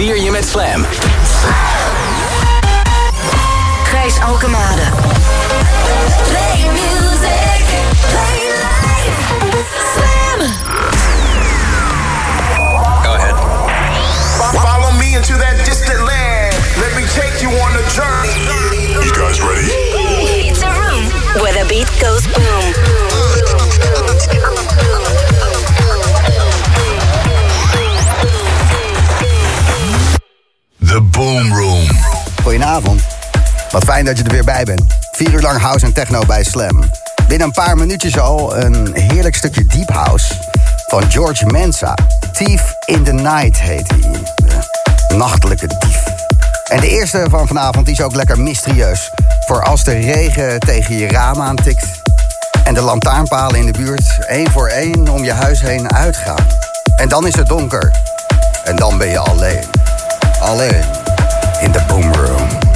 vier je met Slam. Gijs Alkemade. Play music. Play life. Slam. Go ahead. Follow me into that distant land. Let me take you on a journey. You guys ready? It's a room where the beat goes Boom. Goedenavond. Wat fijn dat je er weer bij bent. Vier uur lang house en techno bij Slam. Binnen een paar minuutjes al een heerlijk stukje deep house van George Mensa. Thief in the Night heet hij. De nachtelijke dief. En de eerste van vanavond is ook lekker mysterieus. Voor als de regen tegen je raam aantikt... en de lantaarnpalen in de buurt één voor één om je huis heen uitgaan. En dan is het donker. En dan ben je alleen. Alleen in the boom room.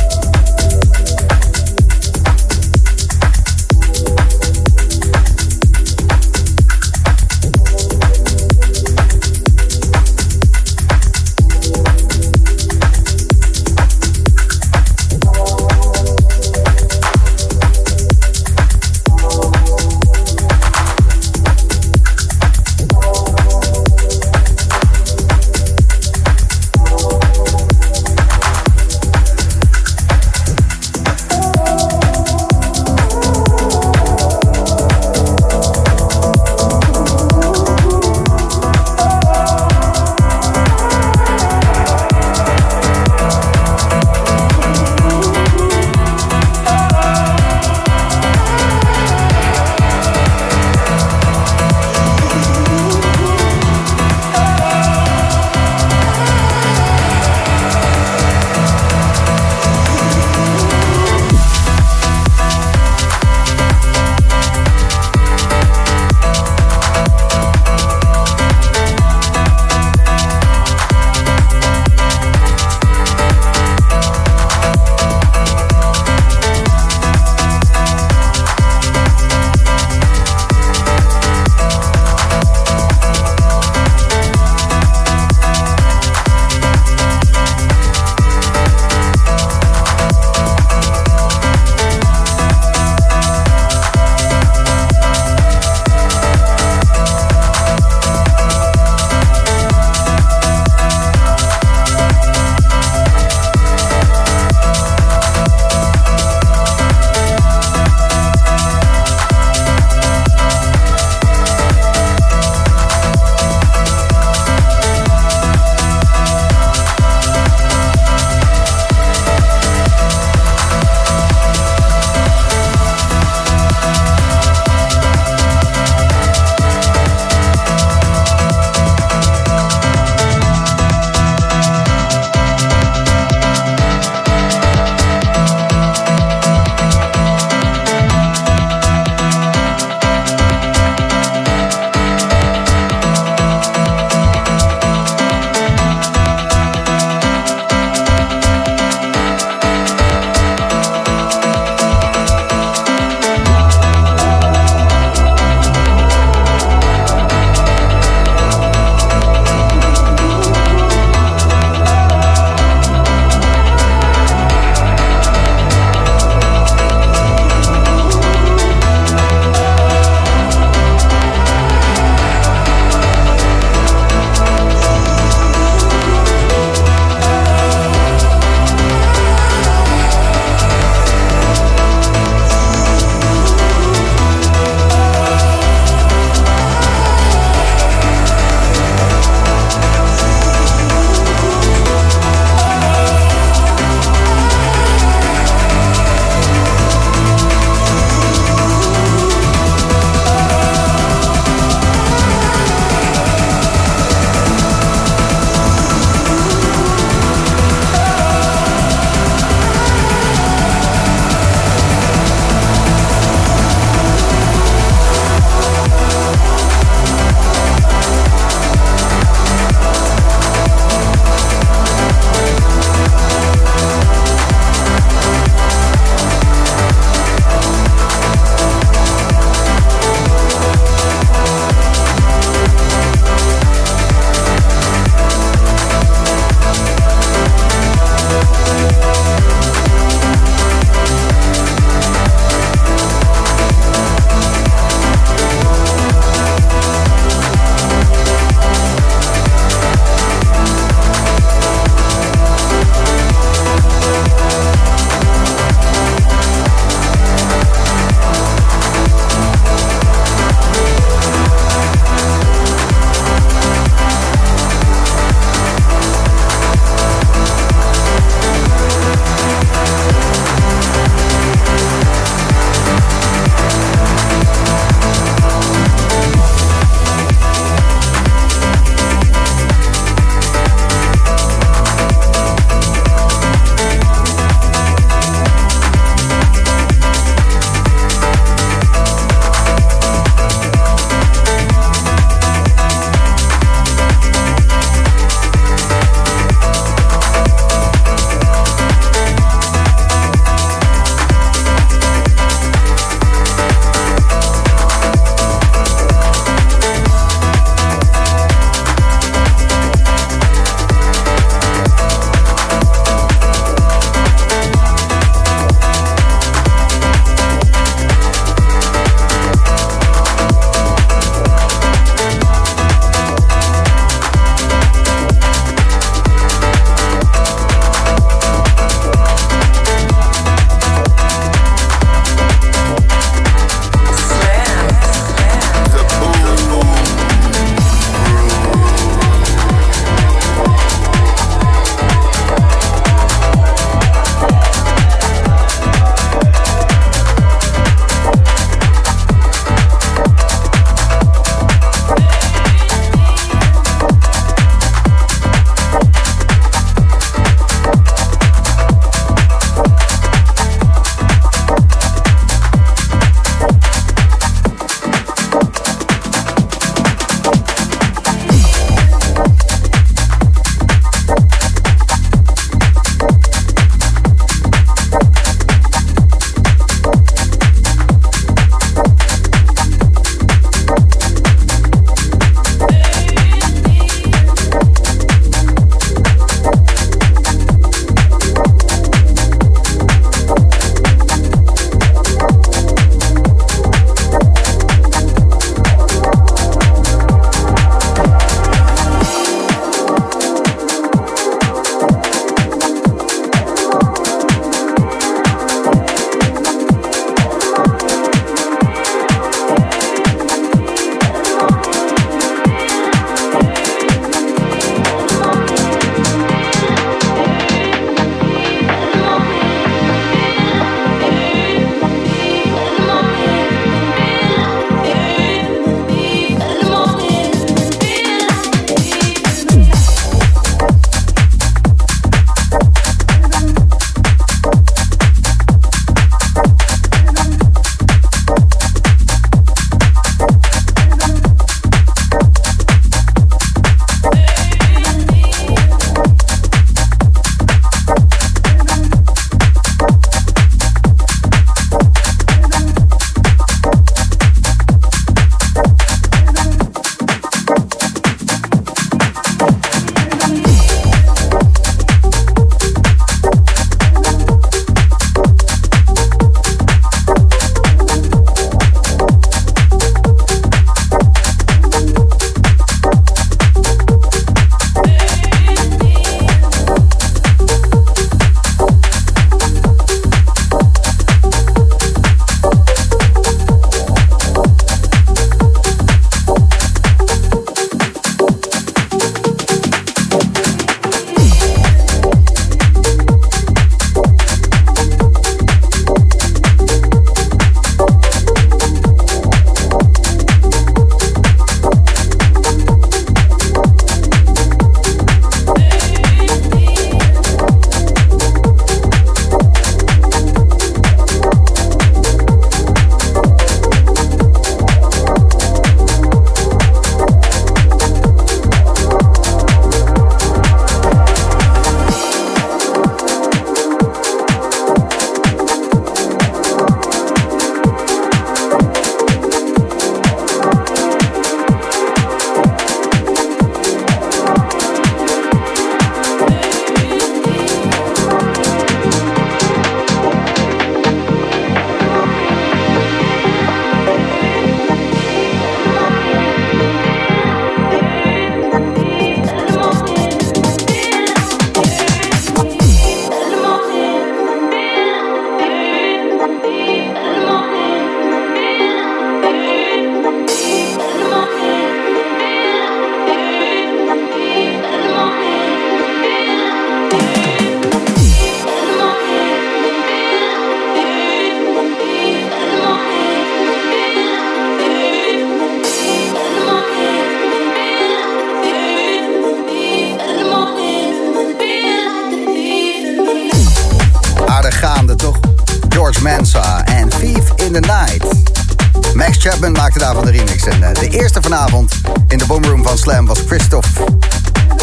De eerste vanavond in de boomroom van Slam was Christophe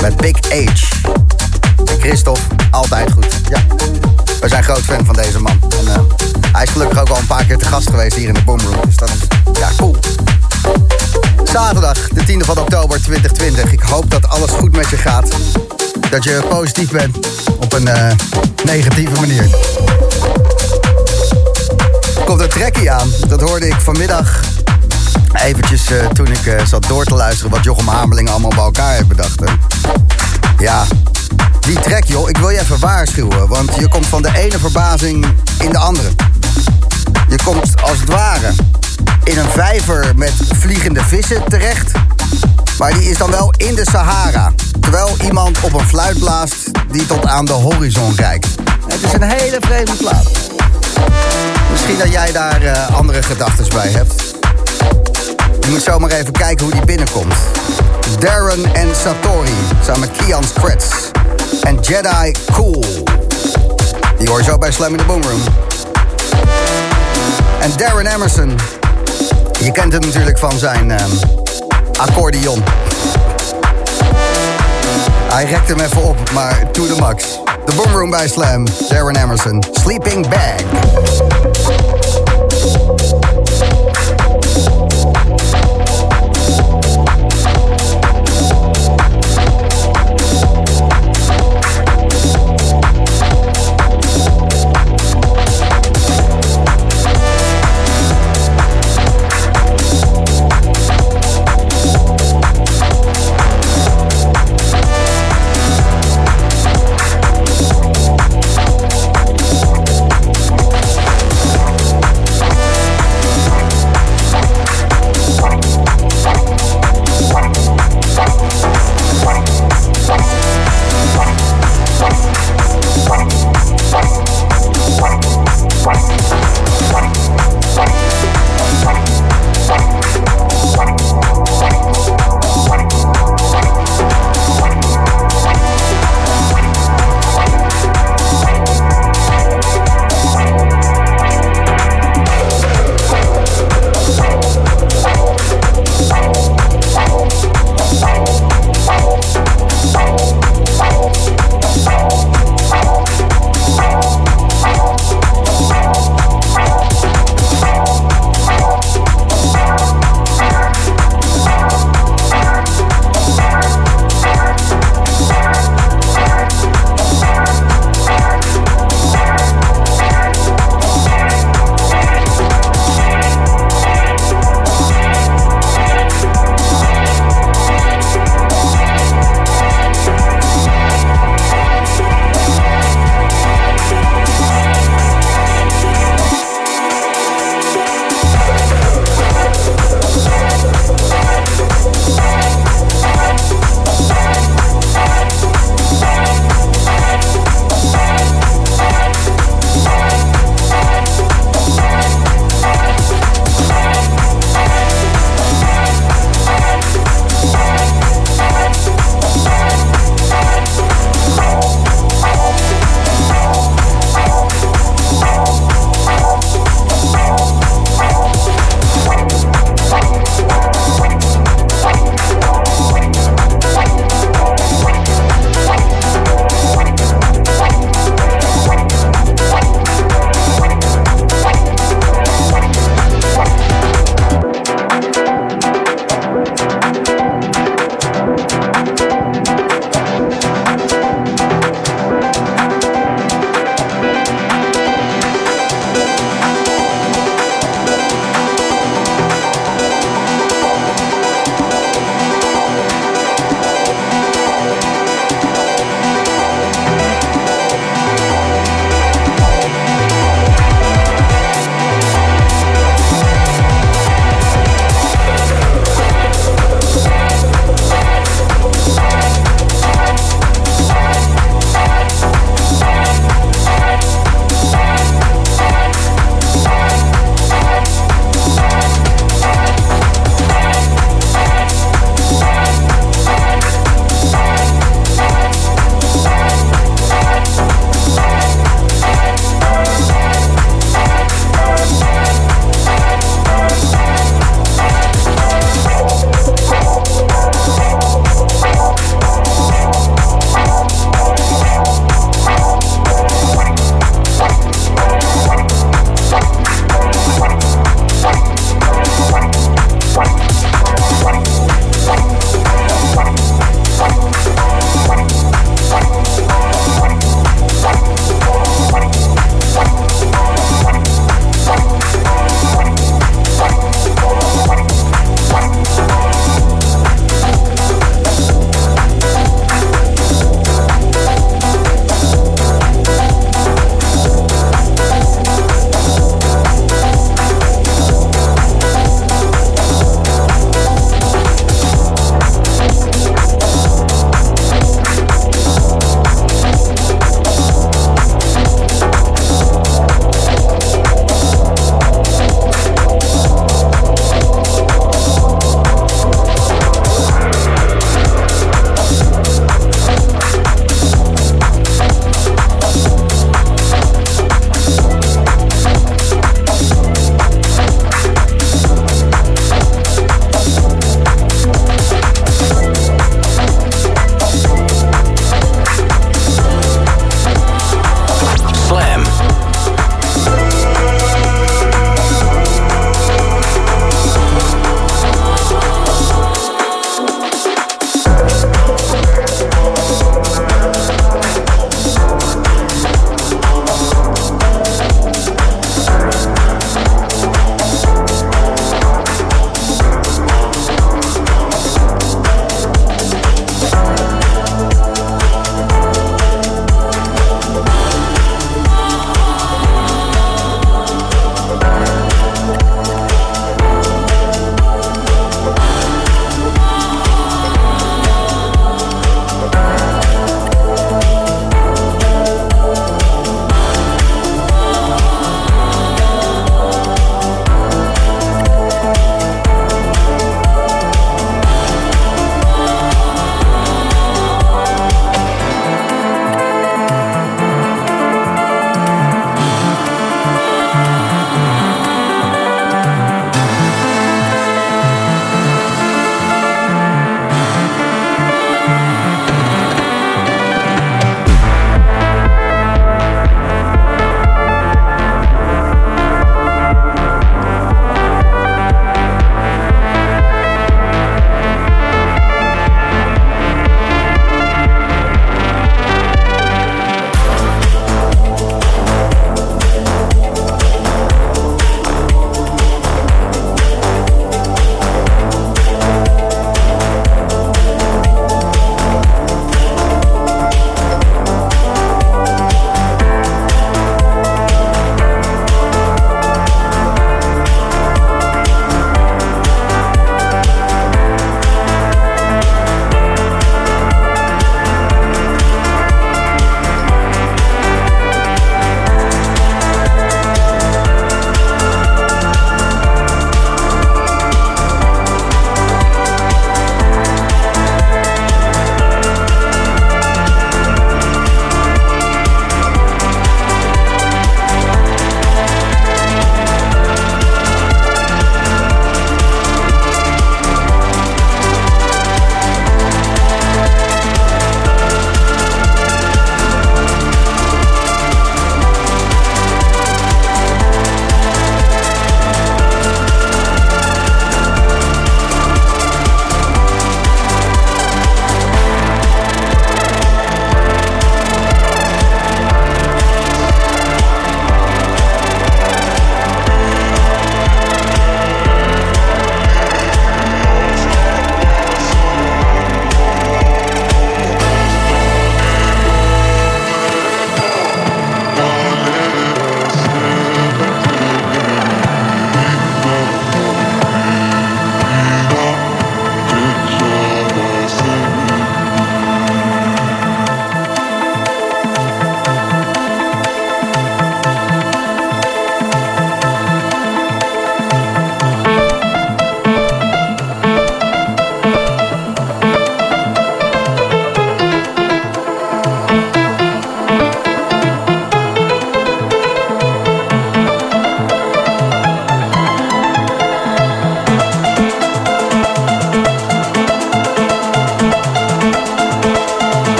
met Big H. En Christophe, altijd goed. Ja, we zijn groot fan van deze man. En, eh, hij is gelukkig ook al een paar keer te gast geweest hier in de boomroom. Dus dat ja, cool. Zaterdag, de 10e van oktober 2020. Ik hoop dat alles goed met je gaat. Dat je positief bent op een eh, negatieve manier. Er komt een trekkie aan. Dat hoorde ik vanmiddag eventjes eh, toen ik eh, zat door te luisteren... wat Jochem Hameling allemaal bij elkaar heeft bedacht. Ja, die trek joh, ik wil je even waarschuwen. Want je komt van de ene verbazing in de andere. Je komt als het ware in een vijver met vliegende vissen terecht. Maar die is dan wel in de Sahara. Terwijl iemand op een fluit blaast die tot aan de horizon kijkt. Het is een hele vreemde plaats. Misschien dat jij daar eh, andere gedachten bij hebt. Je moet zomaar even kijken hoe die binnenkomt. Darren en Satori, samen met Kian. En Jedi Cool. Die hoor je zo bij Slam in the Boom Room. En Darren Emerson. Je kent hem natuurlijk van zijn ehm, accordeon. Hij rekt hem even op, maar to the max. De Boom Room bij Slam. Darren Emerson. Sleeping Bag.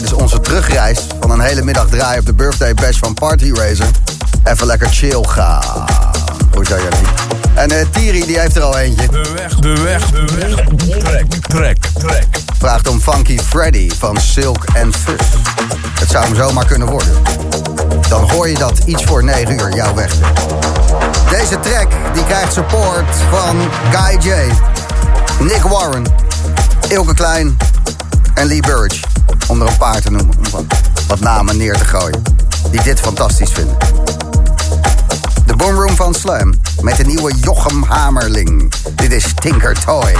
Tijdens onze terugreis van een hele middag draai op de birthday bash van Party Racer. Even lekker chill gaan. Goed zo, Yannick. En uh, Thierry die heeft er al eentje. De weg, de weg, de weg. Trek, trek, trek. Vraagt om Funky Freddy van Silk and Fuzz. Het zou hem zomaar kunnen worden. Dan hoor je dat iets voor 9 uur jouw weg. Deze track die krijgt support van Guy J, Nick Warren, Ilke Klein en Lee Burridge. Om er een paar te noemen, om wat namen neer te gooien. Die dit fantastisch vinden. De Boomroom van Slam met de nieuwe Jochem Hamerling. Dit is Tinker Toy.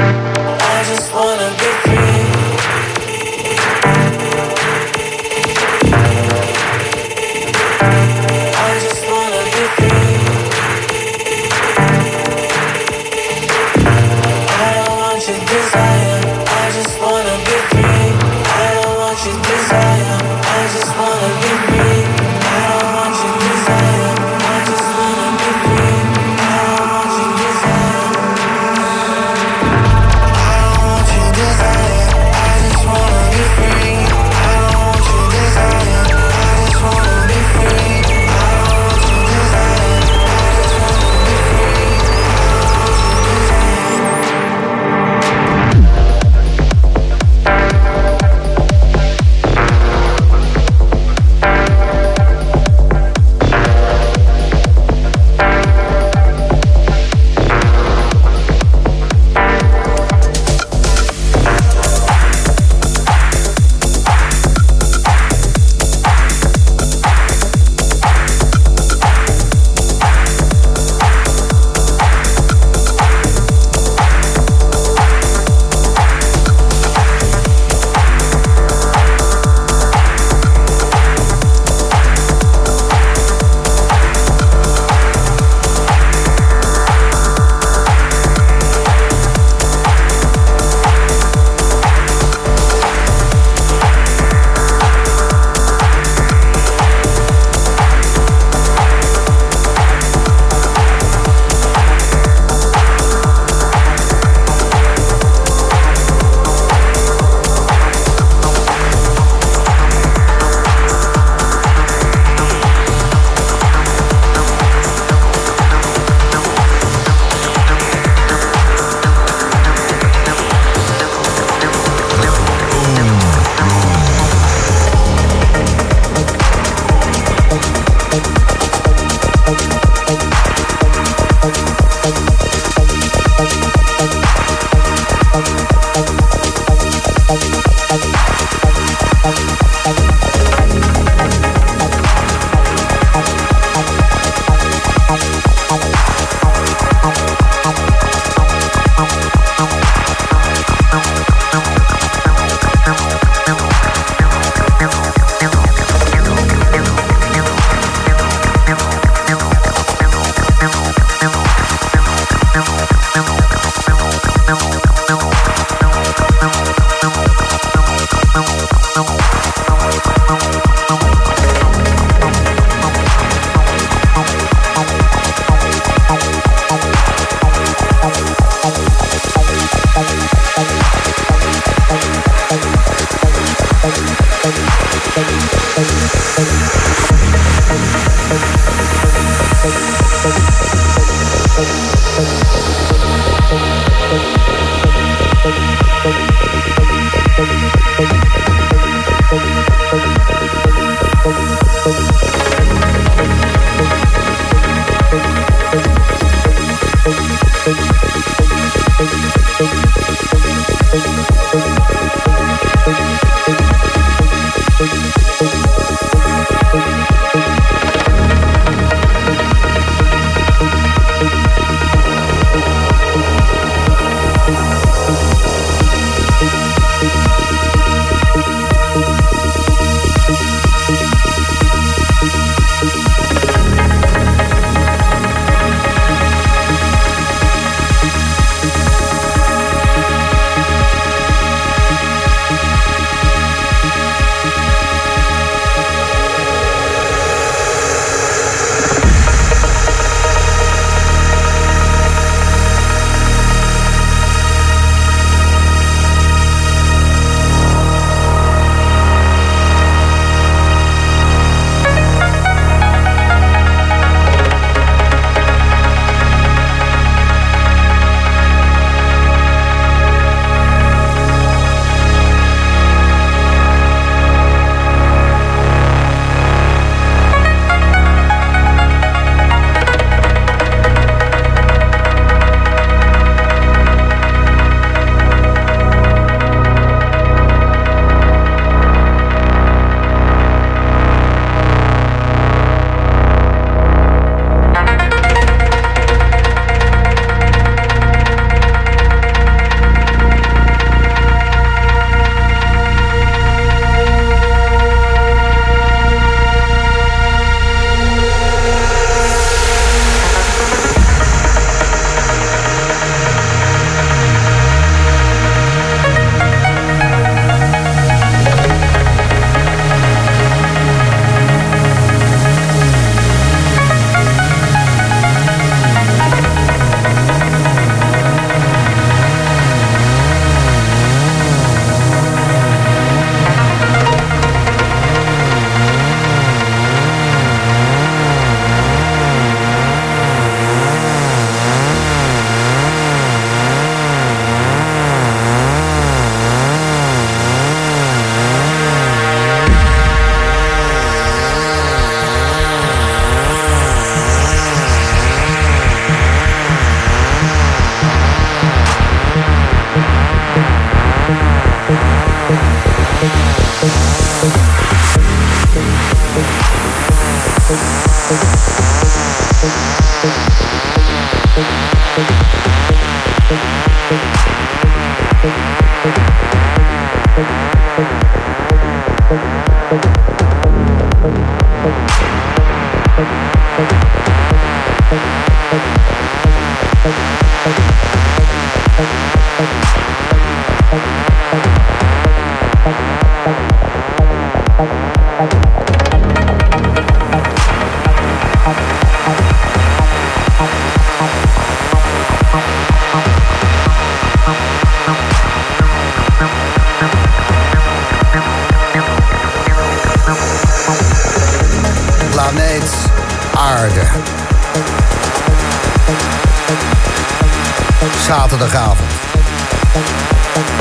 I just wanna be free.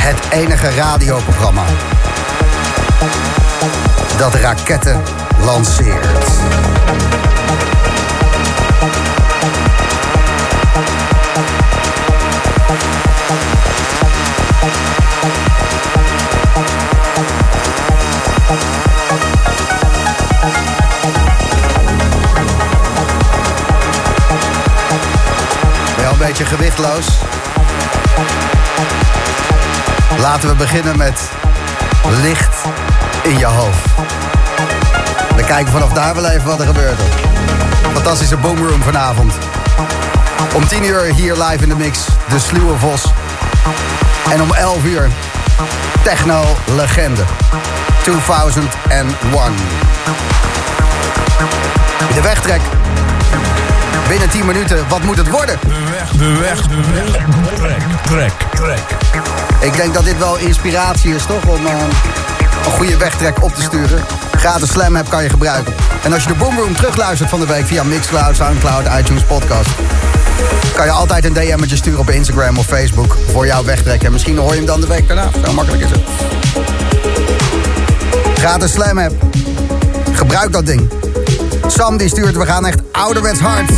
Het enige radioprogramma dat raketten lanceert. Een beetje gewichtloos. Laten we beginnen met licht in je hoofd. We kijken vanaf daar wel even wat er gebeurt. Fantastische boomroom vanavond. Om 10 uur hier live in de mix, de Sluwe Vos. En om 11 uur, Techno Legende. 2001. De wegtrek. Binnen 10 minuten, wat moet het worden? De weg, de weg, de weg. Trek, trek, trek. Ik denk dat dit wel inspiratie is, toch? Om eh, een goede wegtrek op te sturen. Gratis Slam app kan je gebruiken. En als je de Boomroom terugluistert van de week via Mixcloud, Soundcloud, iTunes, Podcast... kan je altijd een DM'tje sturen op Instagram of Facebook voor jouw wegtrek. En misschien hoor je hem dan de week daarna. Zo makkelijk is het. Gratis Slam app. Gebruik dat ding. Sam die stuurt, we gaan echt ouderwets hard.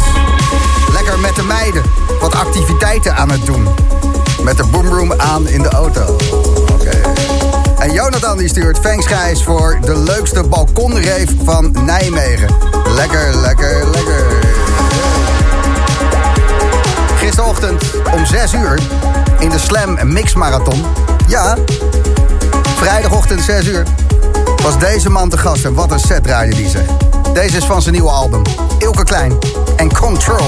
Lekker met de meiden. Wat activiteiten aan het doen. Met de boomroom aan in de auto. Oké. En Jonathan die stuurt thanks Gijs voor de leukste balkonreef van Nijmegen. Lekker, lekker, lekker. Gisterochtend om 6 uur in de Slam Mix Marathon. Ja, vrijdagochtend 6 uur was deze man te gast. En wat een set draaide die zeg. Deze is van zijn nieuwe album. Ilke Klein en Control.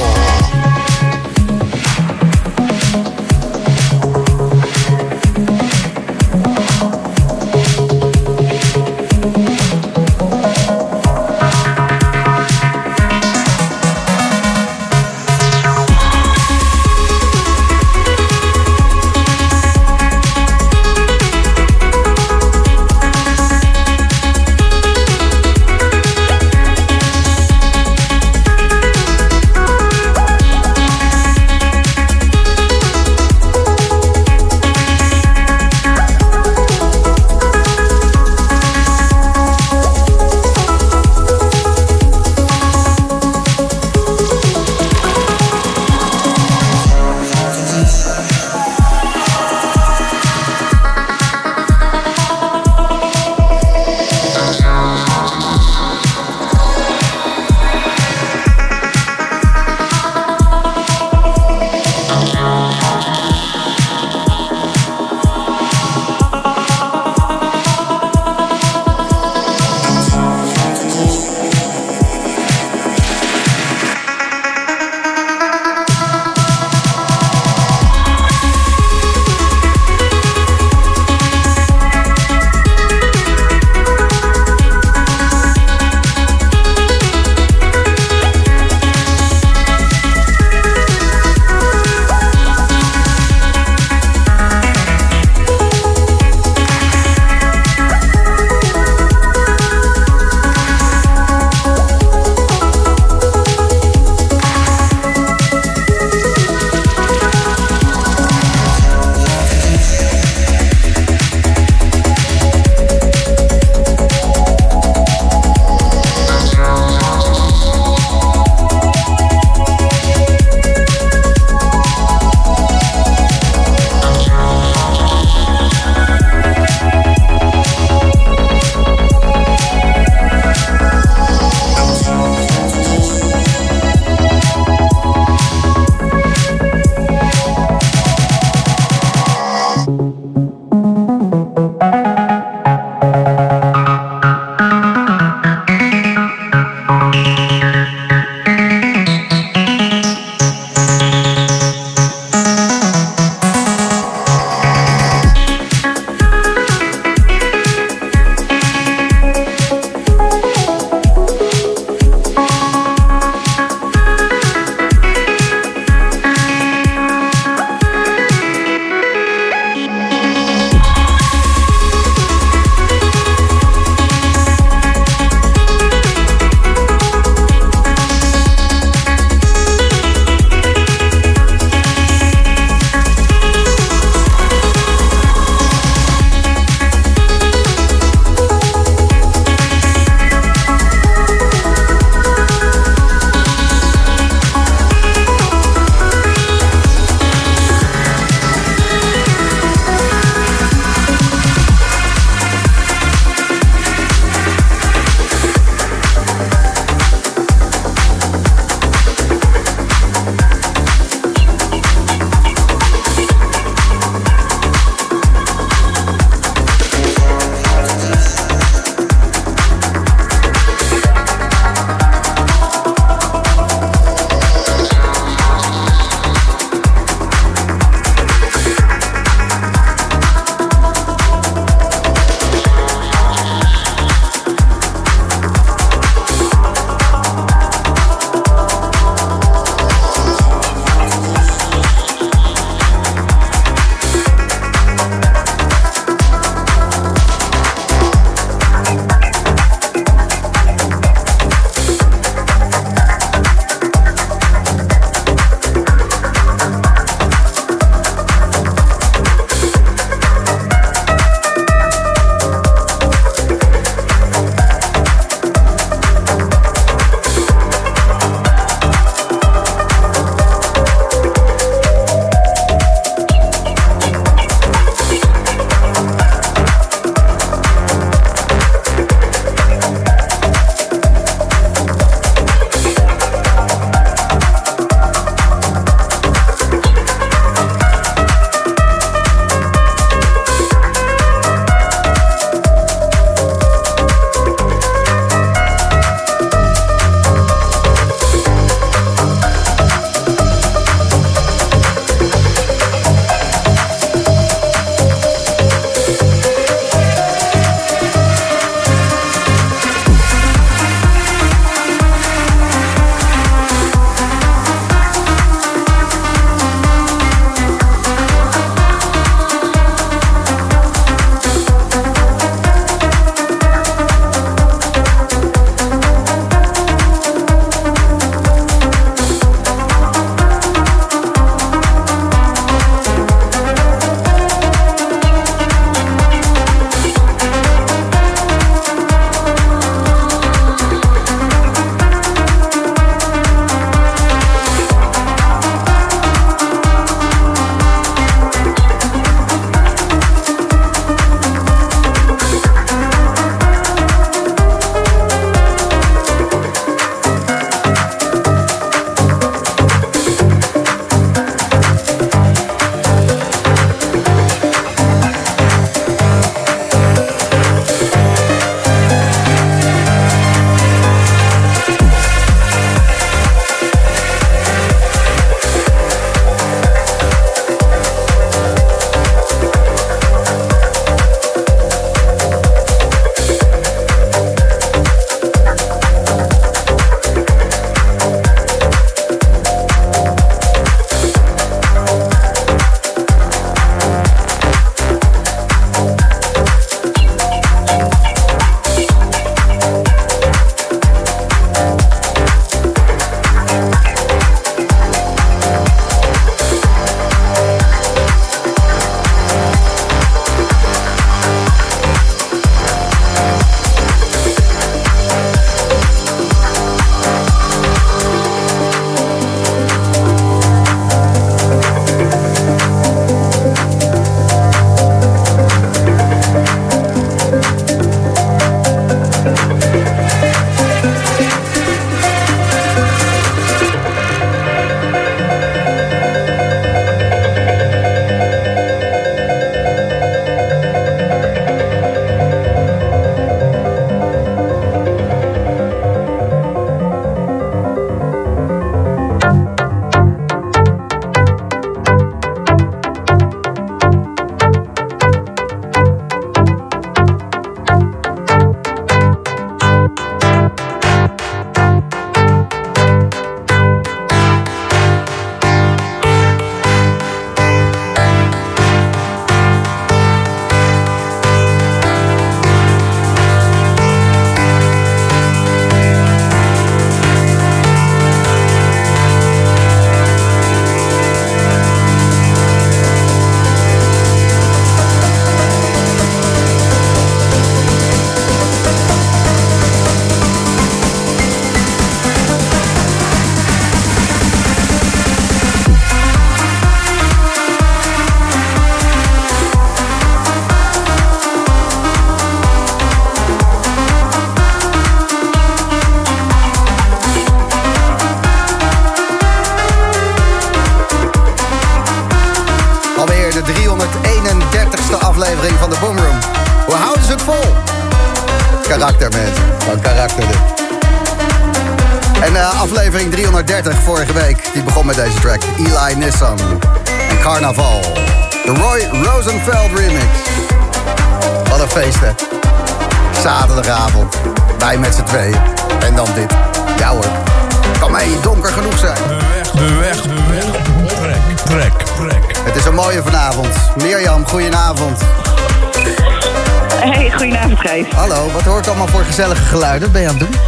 Geluiden? Wat ben je aan het doen?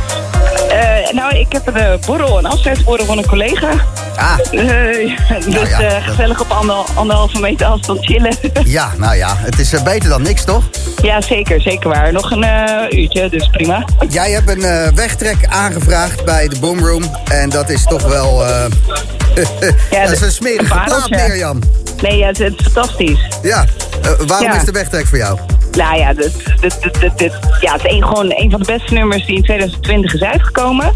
Uh, nou, ik heb een uh, borrel, een afscheidsborrel van een collega. Ah. Uh, dus ja, uh, gezellig op ander, anderhalve meter afstand chillen. Ja, nou ja, het is beter dan niks, toch? ja, zeker, zeker waar. Nog een uurtje, dus prima. Jij hebt een wegtrek aangevraagd bij de Boomroom. En dat is toch wel... ja, dat is een smerige plaat. Mirjam. Nee, ja, het, het is fantastisch. Ja, waarom Ja. is de wegtrek voor jou? Nou ja, dit, dit, dit, dit- ja, het is een, gewoon een van de beste nummers die in 2020 is uitgekomen.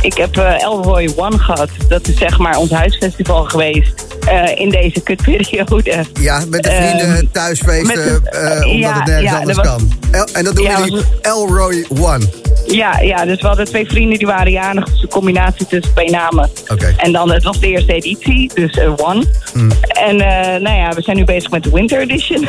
Ik heb eh Elroy One gehad. Dat is zeg maar ons huisfestival geweest eh, in deze kutperiode. Ja, met de vrienden Ehm, thuisfeesten, met eh, omdat ja, het nergens ja, anders was- kan. El- en dat doen Ja, jullie Elroy One. Ja, ja, dus we hadden twee vrienden die waren jarig. Dus een combinatie tussen twee namen. Oké. En dan, het was de eerste editie, dus One. Hmm. En nou ja, we zijn nu bezig met de Winter Edition.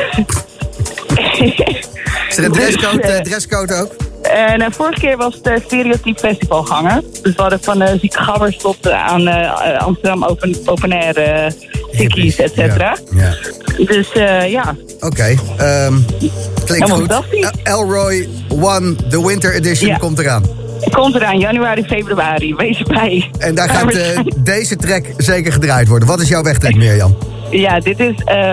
Is er een dresscode, eh, eh, dresscode ook? En eh, vorige keer was het uh, stereotype festivalganger. Dus we hadden van eh Zieke Gabbers tot eh, aan eh, Amsterdam Open, open Air, eh tikkies, et cetera. Ja. ja. Dus eh, ja, Oké, ehm, klinkt Helemaal goed. Elroy One, de Winter Edition, Ja. komt eraan. komt eraan januari, februari. Wees erbij. En daar gaat eh, deze track zeker gedraaid worden. Wat is jouw wegtrek, Mirjam? Ja, dit is eh,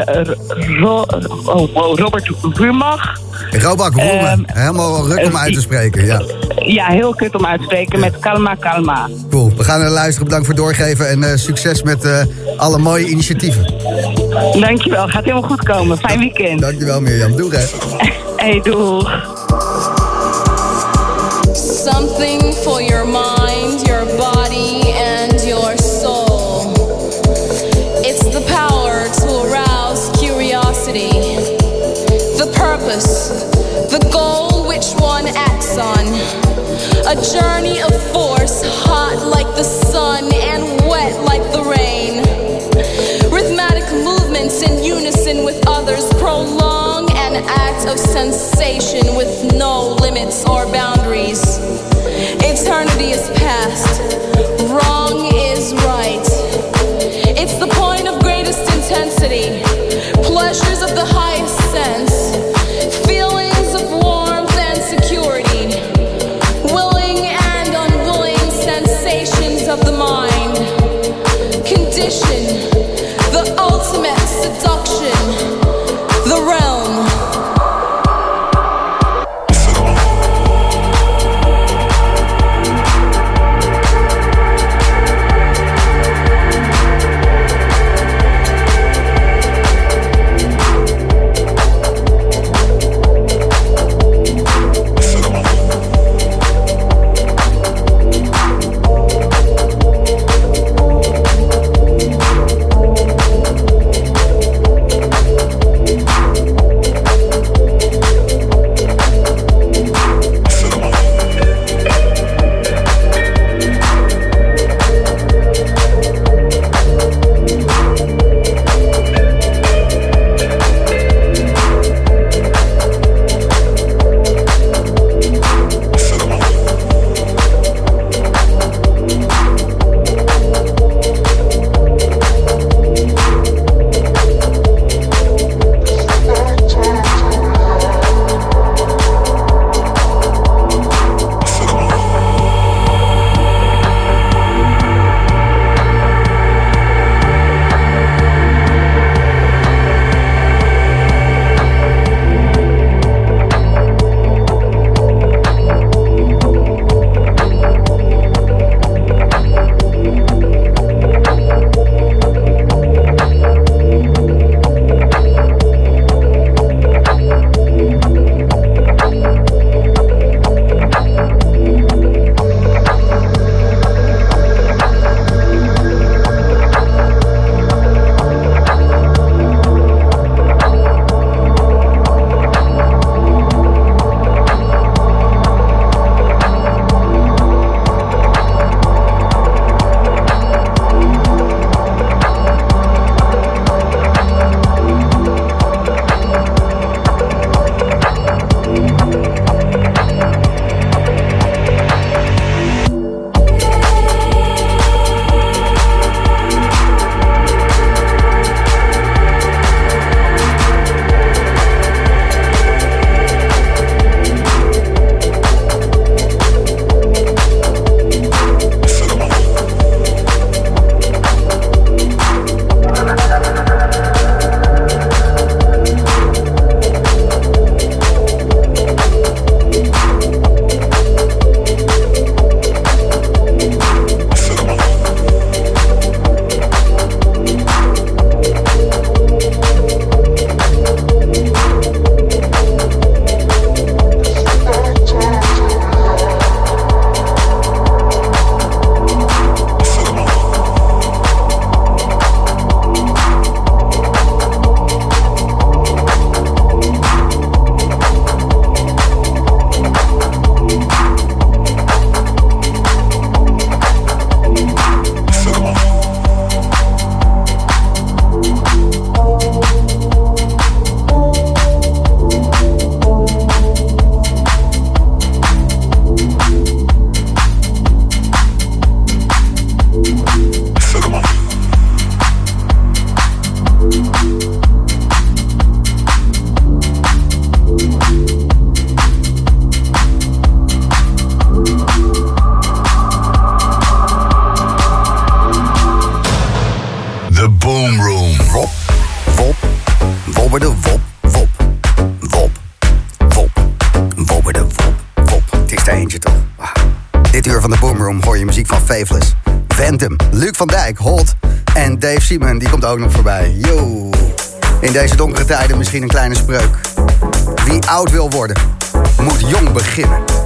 Ro- oh, wow, Robert Rumach. Robak Roemen. Helemaal ruk om eh, uit te spreken. Ja, Ja, heel kut om uit te spreken met Kalma Kalma. cool. We gaan naar luisteren. Bedankt voor het doorgeven. En eh, succes met eh, alle mooie initiatieven. Dankjewel, gaat helemaal goed komen. Fijn weekend. Dankjewel, Mirjam. Doeg, hè. Hey, doeg. Something for your mind, purpose, the goal which one acts on. A journey of force, hot like the sun and wet like the rain. Rhythmic movements in unison with others prolong an act of sensation with no limits or boundaries. Eternity is past, wrong is right. It's the point of greatest intensity, pleasures of the highest sense, In deze donkere tijden misschien een kleine spreuk. Wie oud wil worden, moet jong beginnen.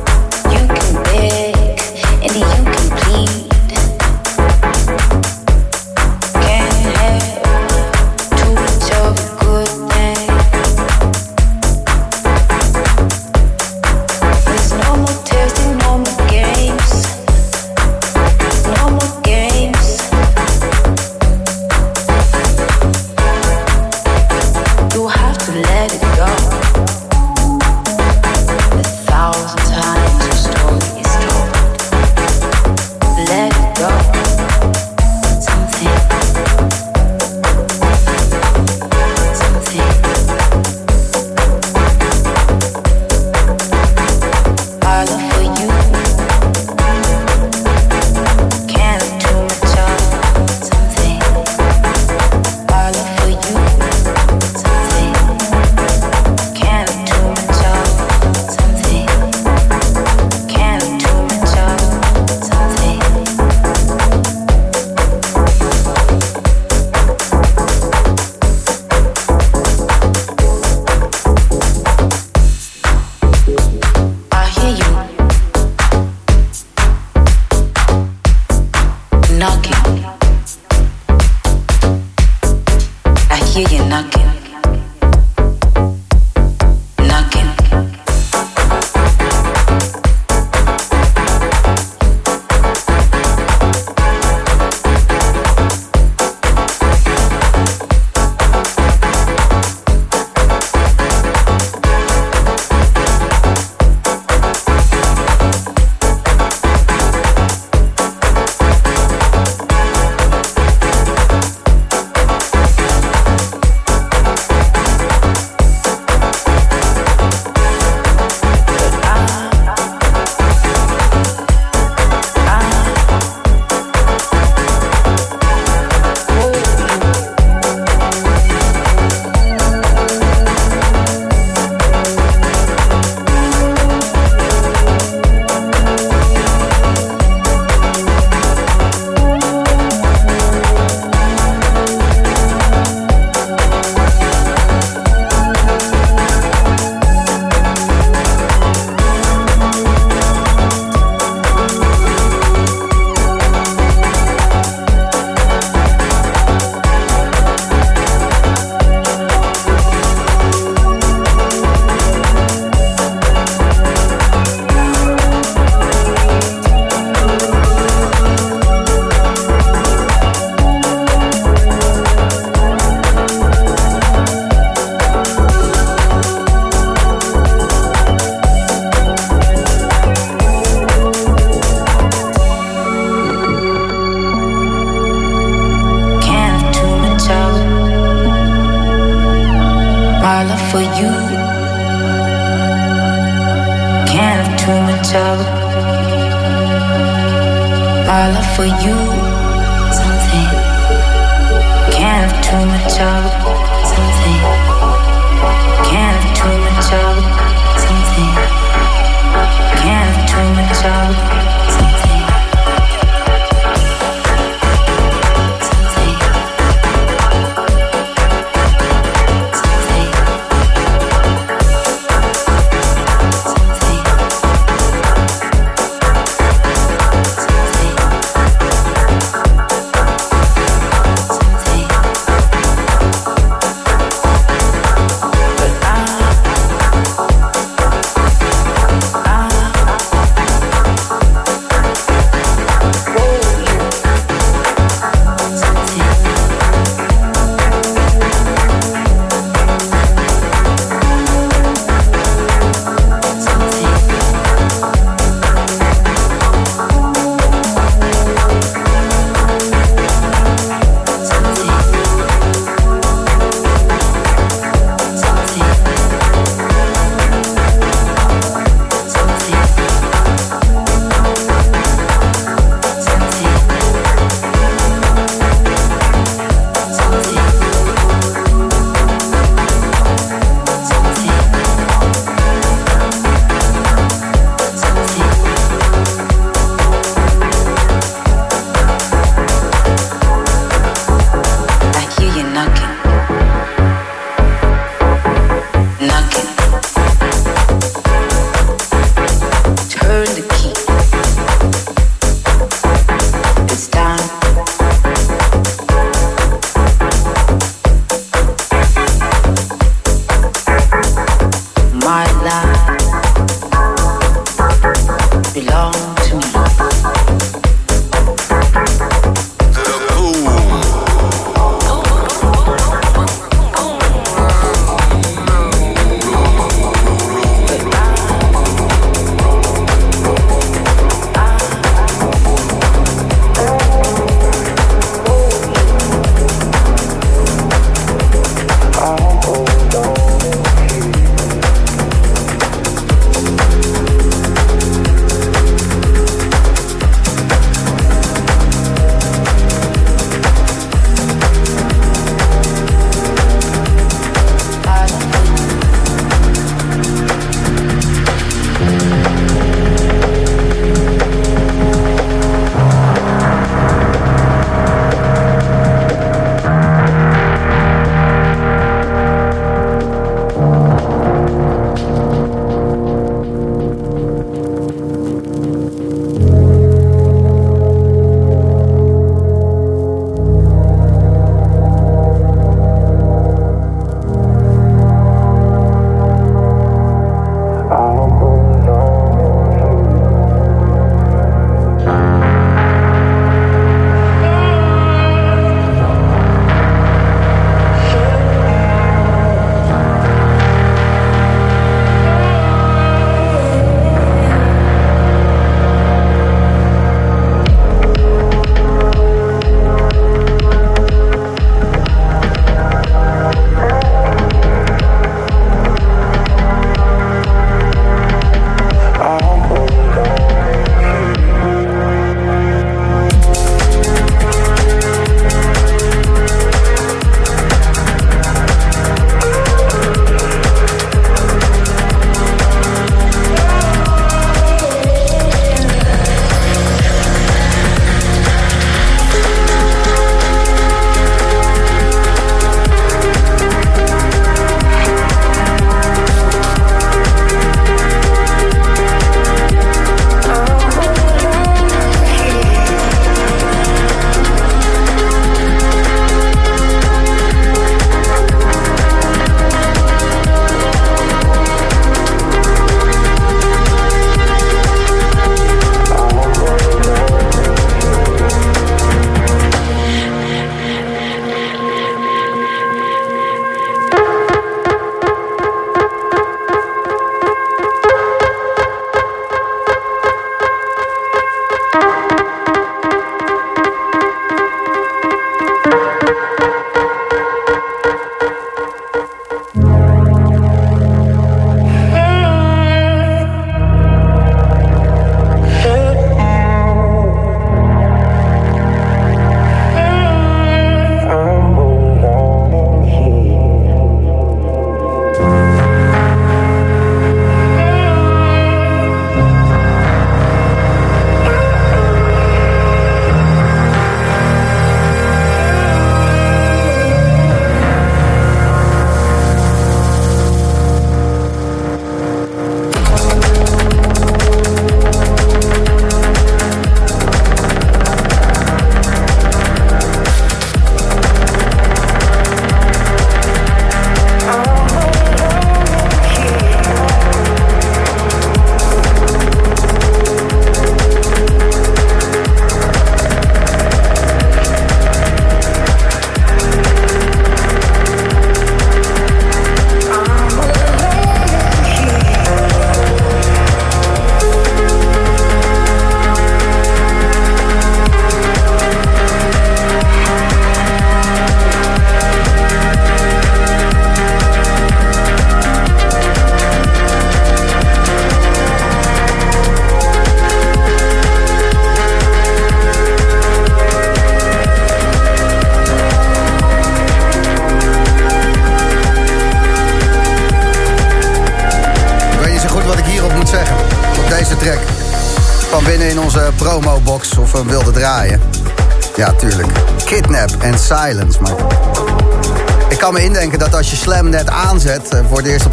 my life.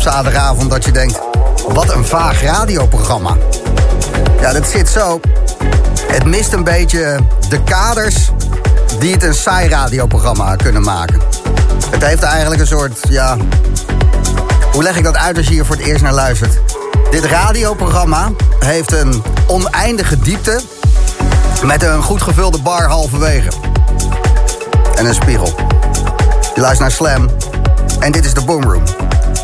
Zaterdagavond, dat je denkt... wat een vaag radioprogramma. Ja, dat zit zo. Het mist een beetje de kaders die het een saai radioprogramma kunnen maken. Het heeft eigenlijk een soort, ja... Hoe Hoe leg ik dat uit als je hier voor het eerst naar luistert? Dit radioprogramma heeft een oneindige diepte met een goed gevulde bar halverwege. En een spiegel. Je luistert naar Slam en dit is de Boomroom.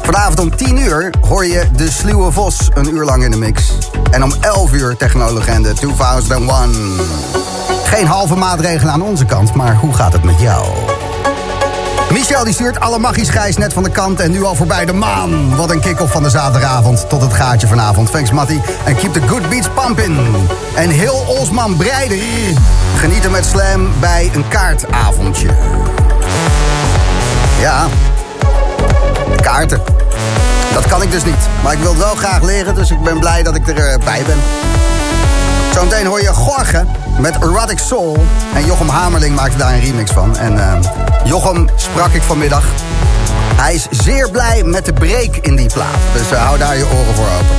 Vanavond om 10 uur hoor je de Sluwe Vos een uur lang in de mix. En om 11 uur Technologende 2001. Geen halve maatregelen aan onze kant, maar hoe gaat het met jou? Michel die stuurt alle magisch gijs net van de kant en nu al voorbij de maan. Wat een kick-off van de zaterdagavond tot het gaatje vanavond. Thanks Matty. En keep the good beats pumping. En heel Osman Breider genieten met Slam bij een kaartavondje. Ja, kaarten. Dat kan ik dus niet. Maar ik wil het wel graag leren, dus ik ben blij dat ik erbij ben. Zometeen hoor je Gorge met Erotic Soul. En Jochem Hamerling maakte daar een remix van. En uh, Jochem sprak ik vanmiddag. Hij is zeer blij met de break in die plaat. Dus uh, hou daar je oren voor open.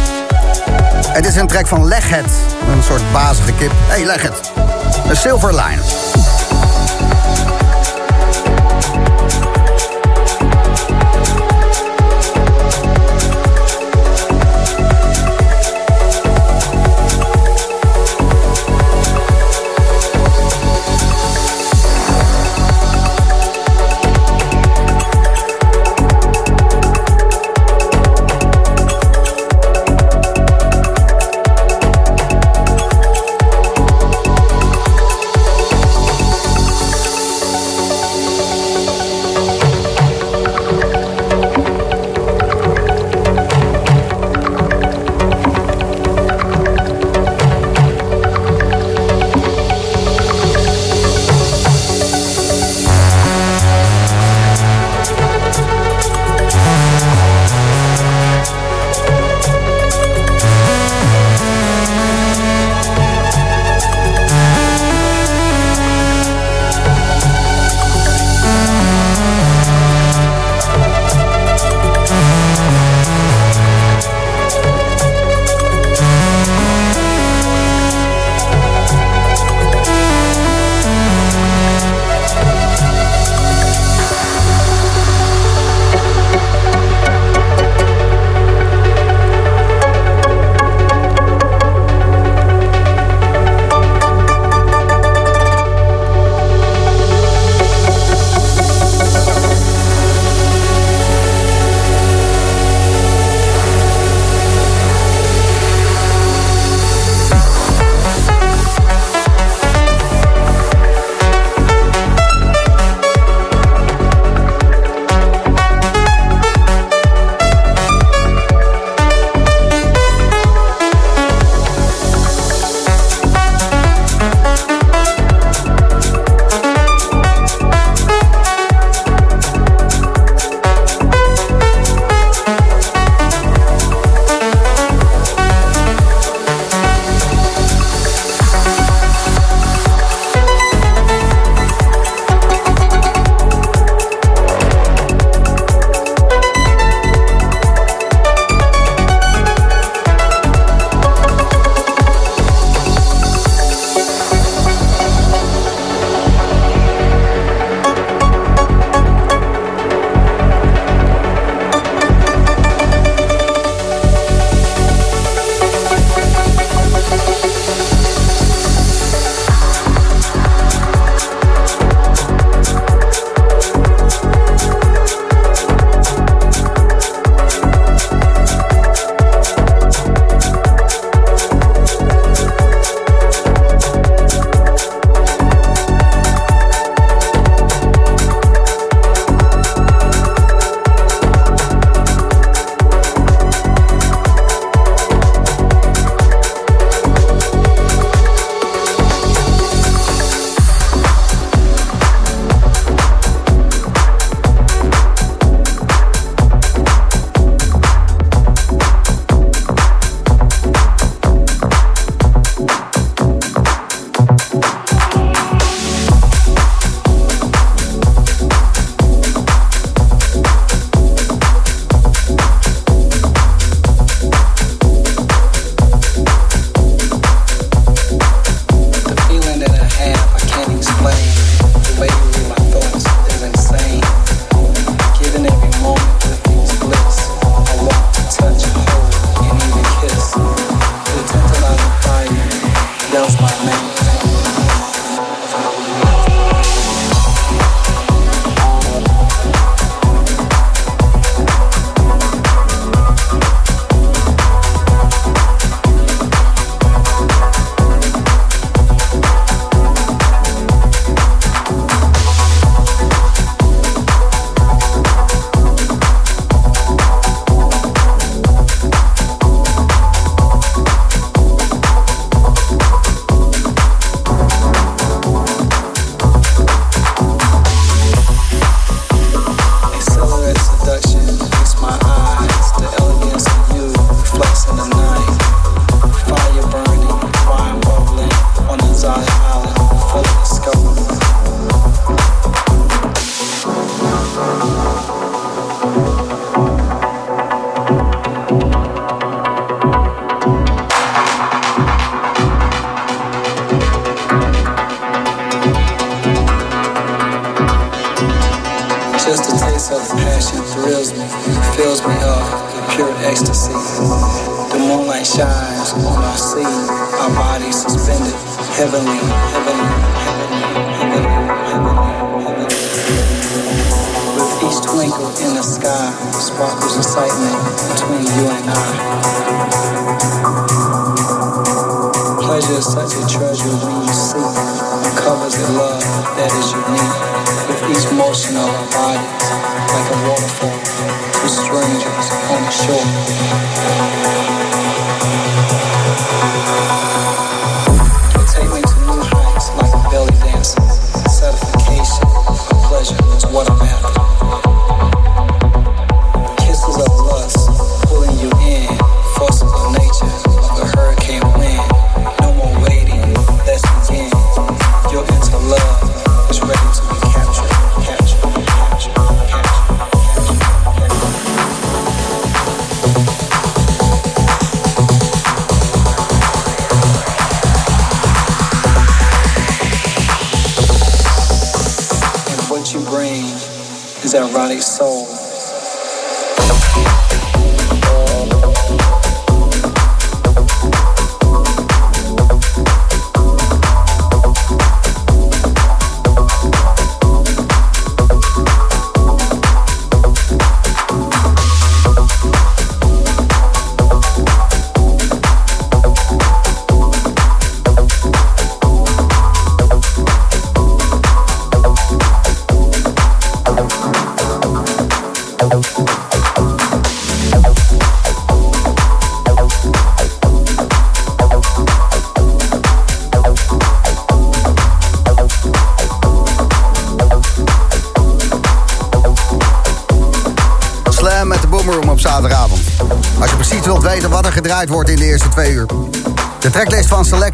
Het is een track van Leghead. Een soort bazige kip. Hé, hey, Leghead. Een Silver Line.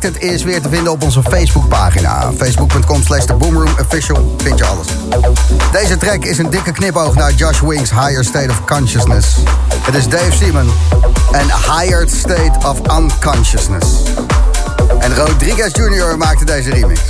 Het is weer te vinden op onze Facebookpagina. Facebook.com slash Official vind je alles. Deze track is een dikke knipoog naar Josh Wings' Higher State of Consciousness. Het is Dave Seaman en Higher State of Unconsciousness. En Rodriguez Jr. maakte deze remix.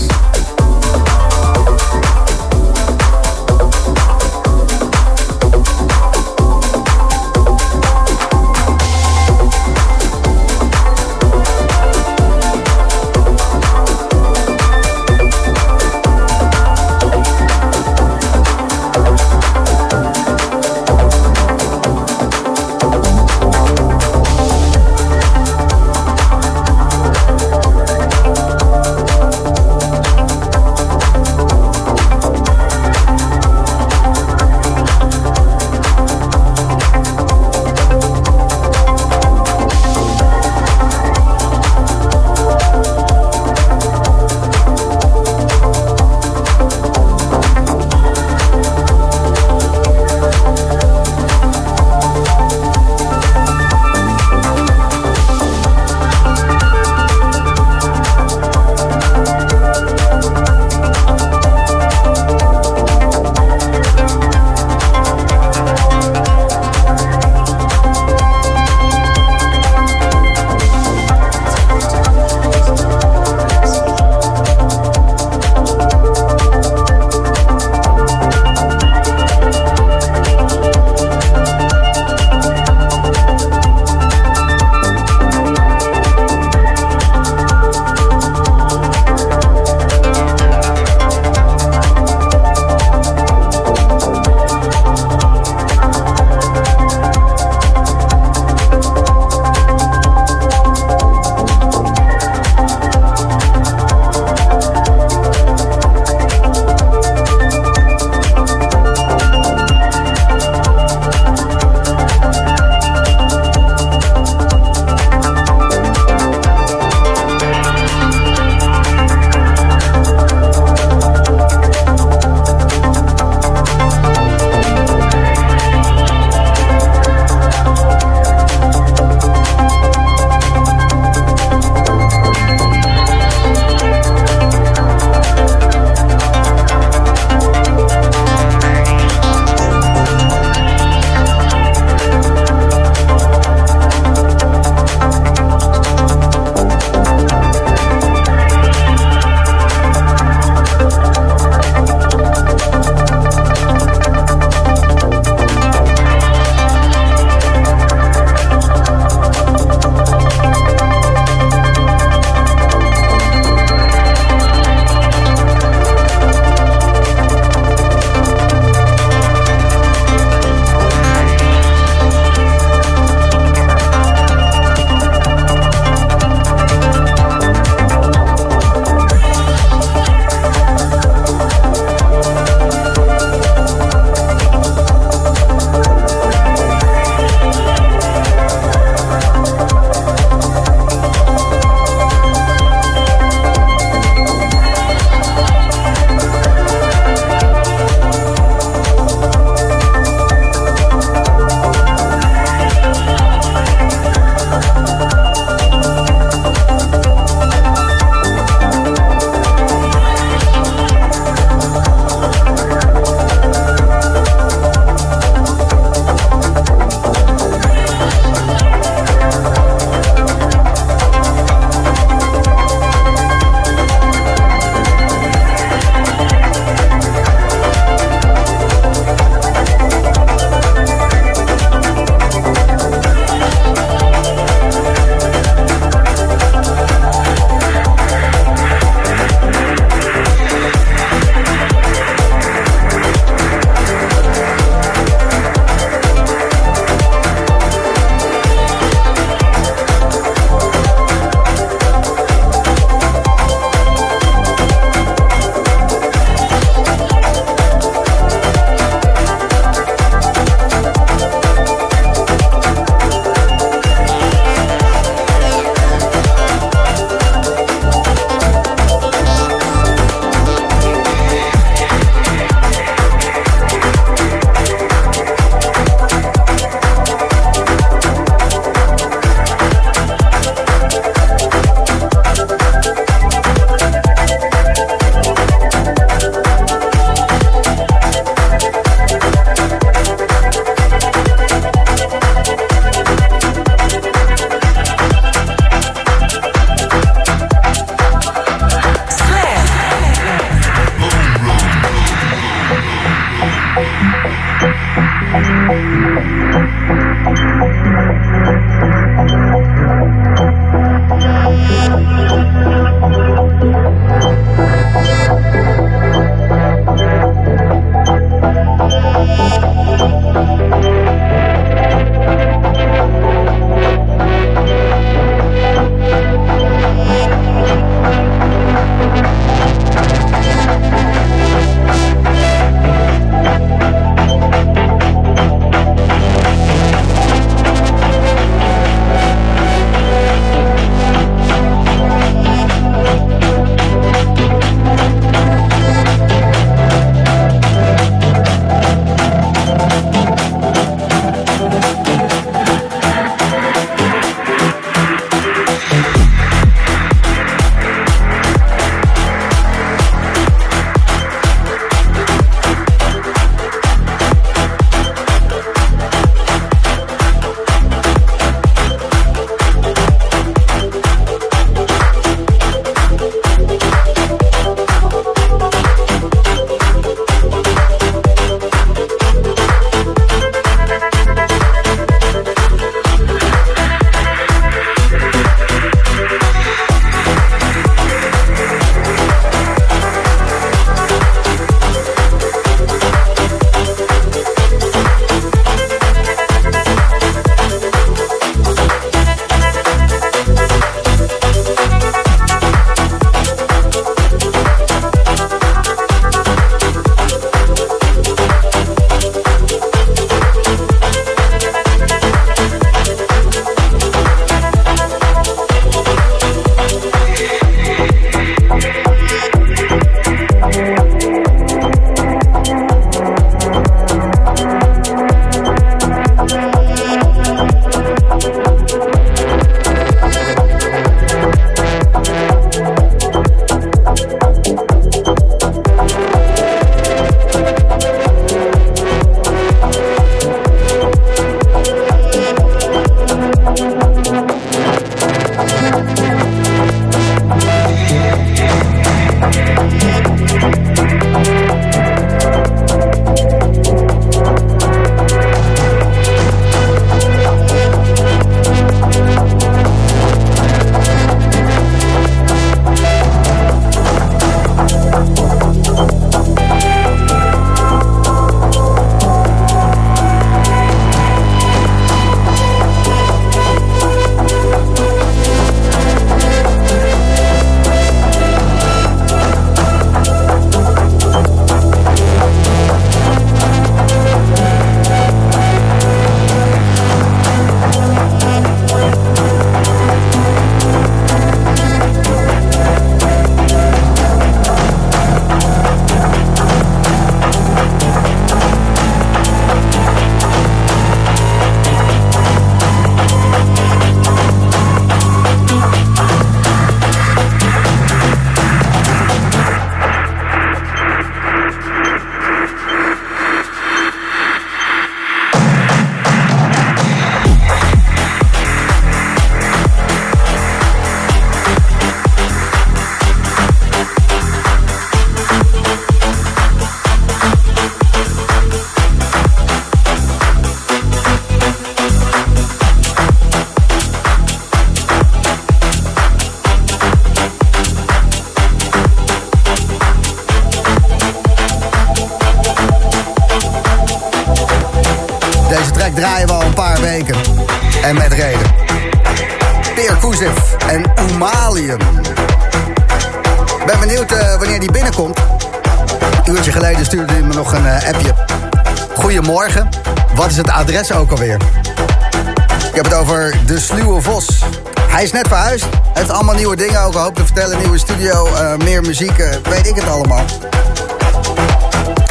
Muziek. eh, weet ik het allemaal.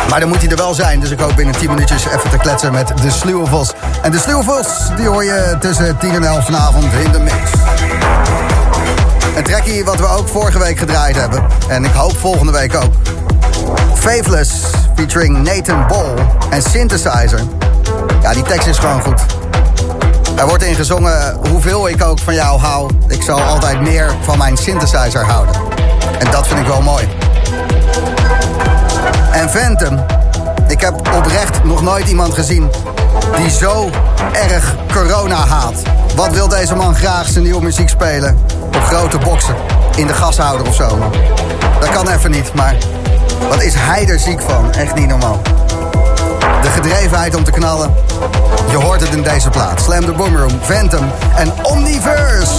Maar dan moet hij er wel zijn. Dus ik hoop binnen 10 minuutjes even te kletsen met de Sluwe Vos. En de Sluwe Vos, die hoor je tussen 10 en 11 vanavond in de mix. Een trackie wat we ook vorige week gedraaid hebben. En ik hoop volgende week ook. Faithless featuring Nathan Ball en Synthesizer. Ja, die tekst is gewoon goed. Er wordt in gezongen, hoeveel ik ook van jou hou... ik zal altijd meer van mijn synthesizer houden. En dat vind ik wel mooi. En Phantom, ik heb oprecht nog nooit iemand gezien... die zo erg corona haat. Wat wil deze man graag zijn nieuwe muziek spelen? Op grote boksen, in de gashouder of zo. Dat kan even niet, maar wat is hij er ziek van? Echt niet normaal. De gedrevenheid om te knallen. Je hoort het in deze plaat. Slam the Boom Room, Phantom en Omniverse.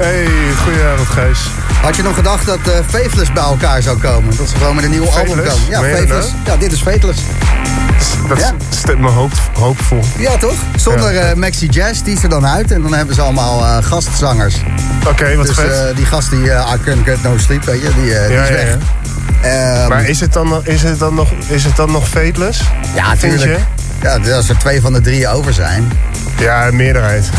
Hey, goedenavond Gijs. Had je nog gedacht dat Faithless bij elkaar zou komen? Dat ze gewoon met een nieuw album Faithless? komen? Ja, Faithless. Ja, dit is Faithless. Dat Ja. stemt me hoop, hoopvol. Ja, toch? Zonder Ja. eh, Maxi Jazz, die is er dan uit. En dan hebben ze allemaal eh, gastzangers. Oké, wat dus vet. die gast die uh, I Couldn't Get No Sleep, weet je, die, die is weg. Ehm, maar is het, dan, nog- is, het dan nog, is het dan nog Fateless? ja, Vind tuurlijk. Ja, als er twee van de drie over zijn. Ja, een meerderheid.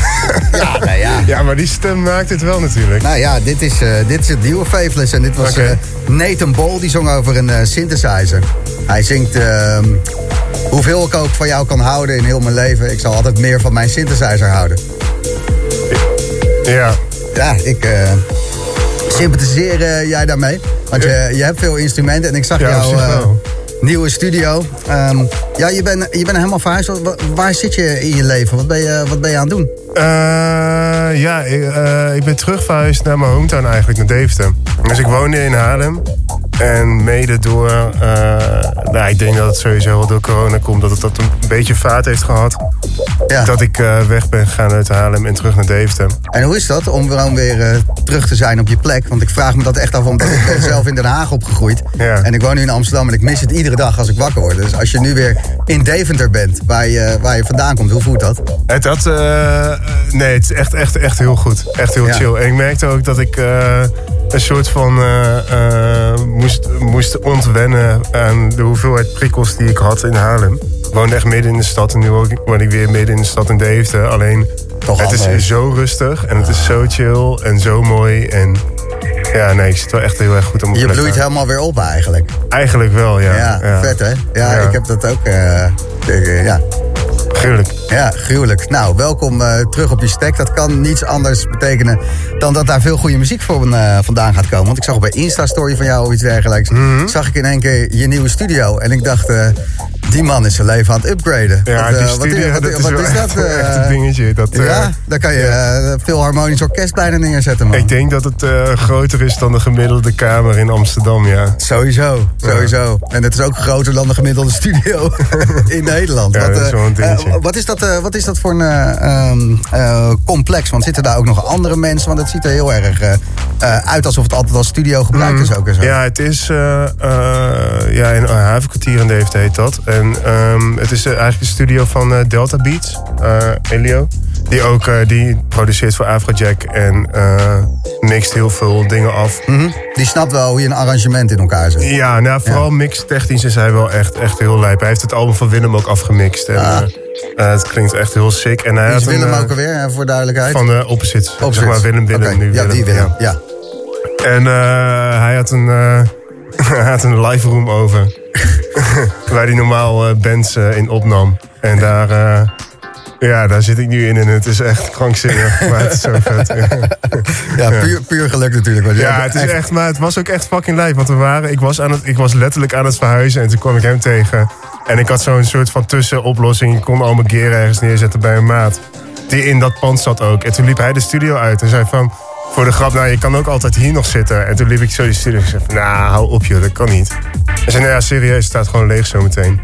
Ja, nou ja. ja, maar die stem maakt het wel natuurlijk. Nou ja, dit is, eh, dit is het nieuwe Faithless. En dit was eh, Nathan Ball, die zong over een eh, synthesizer. Hij zingt... ehm, hoeveel ik ook van jou kan houden in heel mijn leven... ik zal altijd meer van mijn synthesizer houden. Ja. Ja, ik sympathiseer jij daarmee. Want je, je hebt veel instrumenten en ik zag Ja, op nieuwe studio. Ehm, ja, je bent je bent helemaal verhuisd. Wa- Waar zit je in je leven? Wat ben je, wat ben je aan het doen? Eh, ja, ik, eh, ik ben terug verhuisd naar mijn hometown eigenlijk, naar Deventer. Dus ik woonde in Haarlem. En mede door, eh, nou, ik denk dat het sowieso wel door corona komt, dat het dat een beetje vaart heeft gehad. Ja. Dat ik eh, weg ben gegaan uit Haarlem en terug naar Deventer. En hoe is dat om gewoon weer eh, terug te zijn op je plek? Want ik vraag me dat echt af, omdat ik ben zelf in Den Haag opgegroeid. Ja. En ik woon nu in Amsterdam en ik mis het iedere dag als ik wakker word. Dus als je nu weer in Deventer bent, waar je, waar je vandaan komt, hoe voelt dat? Het had, nee, het is echt, echt, echt heel goed. Echt heel Ja. chill. En ik merkte ook dat ik een soort van eh, moest, moest ontwennen aan de hoeveelheid prikkels die ik had in Haarlem. Ik woonde echt midden in de stad en nu woon ik- weer midden in de stad in Deventer. Alleen, Toch het is zo rustig en het is zo chill en zo mooi. En ja, nee, ik zit wel echt heel erg goed op mijn Je bloeit helemaal weer op eigenlijk. Eigenlijk wel, ja. Ja, vet hè? Ja, Ja. ik heb dat ook. eh, eh, ja. Gruwelijk. Ja, gruwelijk. Nou, welkom eh, terug op je stek. Dat kan niets anders betekenen dan dat daar veel goede muziek voor eh, vandaan gaat komen. Want ik zag op een Insta-story van jou of iets dergelijks... Mhm. zag ik in één keer je nieuwe studio. En ik dacht, eh, die man is zijn leven aan het upgraden. Ja, Wat, die wat is- studio, wat, dat is wat wel is echt, dat? echt een dingetje. Dat, ja, daar kan je veel harmonisch orkest bijna neerzetten, man. Ik denk dat het groter is dan de gemiddelde kamer in Amsterdam, ja. Sowieso, sowieso. En het is ook groter dan de gemiddelde studio in Nederland. Ja, wat, dat is wel een dingetje. eh, wat, is dat, eh, wat is dat voor een eh, ehm, eh, complex? Want zitten daar ook nog andere mensen? Want het ziet er heel erg uit alsof het altijd als studio gebruikt is ook en zo. Ja, het is ja, in Havenkwartier in Deventer heet dat. En um, het is eigenlijk de studio van Delta Beats, Elio. Die ook die produceert voor Afrojack en mixt heel veel dingen af. Mm -hmm. Die snapt wel hoe je een arrangement in elkaar zet. Ja, nou, vooral ja. mix-technisch is hij wel echt, echt heel lijp. Hij heeft het album van Willem ook afgemixt. En, ah. het klinkt echt heel sick. En hij is Willem een, ook alweer, voor duidelijkheid? Van de Opposites. Opposites. Zeg maar Willem, Willem, okay. nu ja. Die Willem, ja. ja. En eh, hij had een, eh, hij had een live room over. waar hij normaal eh, bands eh, in opnam. En daar, eh, ja, daar zit ik nu in en het is echt krankzinnig. maar het is zo vet. Ja, puur, puur geluk natuurlijk. want Ja, het is echt, maar het was ook echt fucking lijp. Want we waren, ik was, aan het, ik was letterlijk aan het verhuizen en toen kwam ik hem tegen. En ik had zo'n soort van tussenoplossing. Ik kon al mijn gear ergens neerzetten bij een maat. Die in dat pand zat ook. En toen liep hij de studio uit en zei van... Voor de grap, nou, je kan ook altijd hier nog zitten. En toen liep ik zo die studio en zei van... Nou, hou op joh, dat kan niet. Hij zei, nou ja, serieus, het staat gewoon leeg zometeen.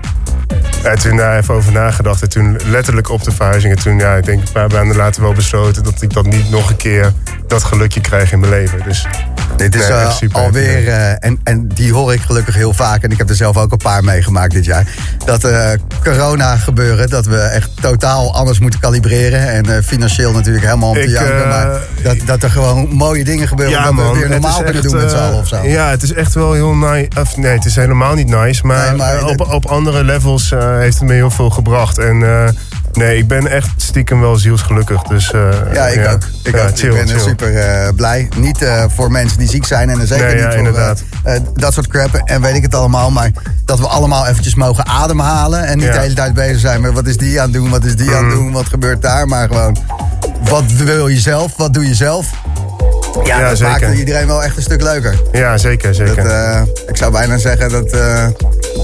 En toen daar even over nagedacht. En toen letterlijk op de verhuizing. En toen, ja, ik denk een paar maanden later wel besloten... dat ik dat niet nog een keer dat gelukje krijg in mijn leven. Dus Dit is nee, super. alweer, eh, en, en die hoor ik gelukkig heel vaak, en ik heb er zelf ook een paar meegemaakt dit jaar. Dat eh, corona gebeuren, dat we echt totaal anders moeten kalibreren. En eh, financieel natuurlijk helemaal om te janken. maar dat, dat er gewoon mooie dingen gebeuren, dat we weer het normaal kunnen echt, doen met z'n allen of zo. Ja, het is echt wel heel nice. Of nee, het is helemaal niet nice. Maar, Nee, maar op, op andere levels eh, heeft het me heel veel gebracht. En eh, nee, ik ben echt stiekem wel zielsgelukkig. Dus, eh, Ja, ik ook. Ik, Ja, ook. chill, ik ben chill. super blij. Niet voor mensen die ziek zijn en zeker Nee, niet ja, voor inderdaad. dat soort crap en weet ik het allemaal. Maar dat we allemaal eventjes mogen ademhalen en niet Ja. de hele tijd bezig zijn met wat is die aan het doen, wat is die aan het Mm. doen, wat gebeurt daar. Maar gewoon, wat wil je zelf, wat doe je zelf? Ja, Ja, dat zeker. maakt iedereen wel echt een stuk leuker. Ja, zeker, zeker. Dat, eh, ik zou bijna zeggen dat eh,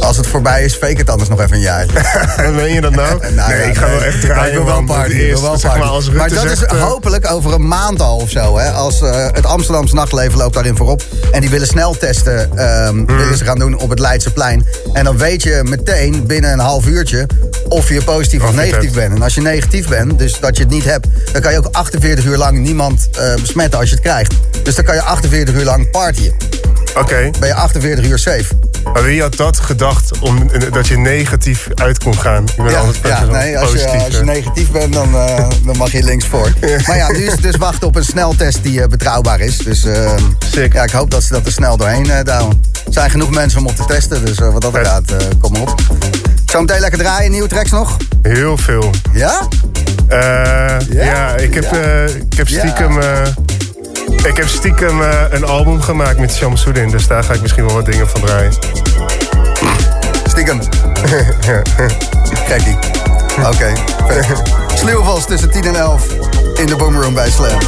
als het voorbij is, fake het anders nog even een jaar. Meen je dat nou? Nou nee, ja, ik ga wel echt draaien. ik wil wel party. Ik wil wel zeg party. maar, als maar dat zegt, is eh, hopelijk over een maand al of zo. Hè? Als het Amsterdamse nachtleven loopt daarin voorop. En die willen sneltesten Hmm. willen ze gaan doen op het Leidseplein. En dan weet je meteen binnen een half uurtje of je positief of, Of negatief bent. En als je negatief bent, dus dat je het niet hebt... dan kan je ook 48 uur lang niemand besmetten als je het krijgt. Dus dan kan je 48 uur lang partyen. Oké, Ben je 48 uur safe. maar wie had dat gedacht om, dat je negatief uit kon gaan? Ik ben Ja, altijd ja zo nee, als je, als je negatief bent, dan, eh, dan mag je links voor. Maar ja, nu is het dus wachten op een sneltest die eh, betrouwbaar is. Dus Sick. ja, ik hoop dat ze dat er snel doorheen eh douwen. Er zijn genoeg mensen om op te testen, dus wat dat gaat, kom op. Zometeen lekker draaien, nieuwe tracks nog? Heel veel. Ja? Eh, ja? ik heb, Ja. ik heb Ja. stiekem, ik heb stiekem eh, een album gemaakt met Shamsuddin. Dus daar ga ik misschien wel wat dingen van draaien. Stiekem. Gekkie. Oké, vet. Sluwvals tussen 10 en 11 in de Boomroom bij Slam.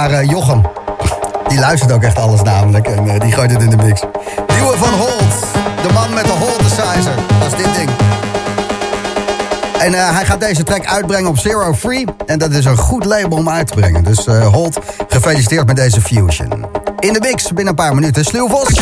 Naar eh, Jochem. Die luistert ook echt alles namelijk en eh, die gooit het in de mix. Nieuwe van Holt, de man met de Holtesizer. Dat is dit ding. En eh, hij gaat deze track uitbrengen op Zero Free. En dat is een goed label om uit te brengen. Dus Holt, gefeliciteerd met deze fusion. In de mix binnen een paar minuten. Sluw Vos.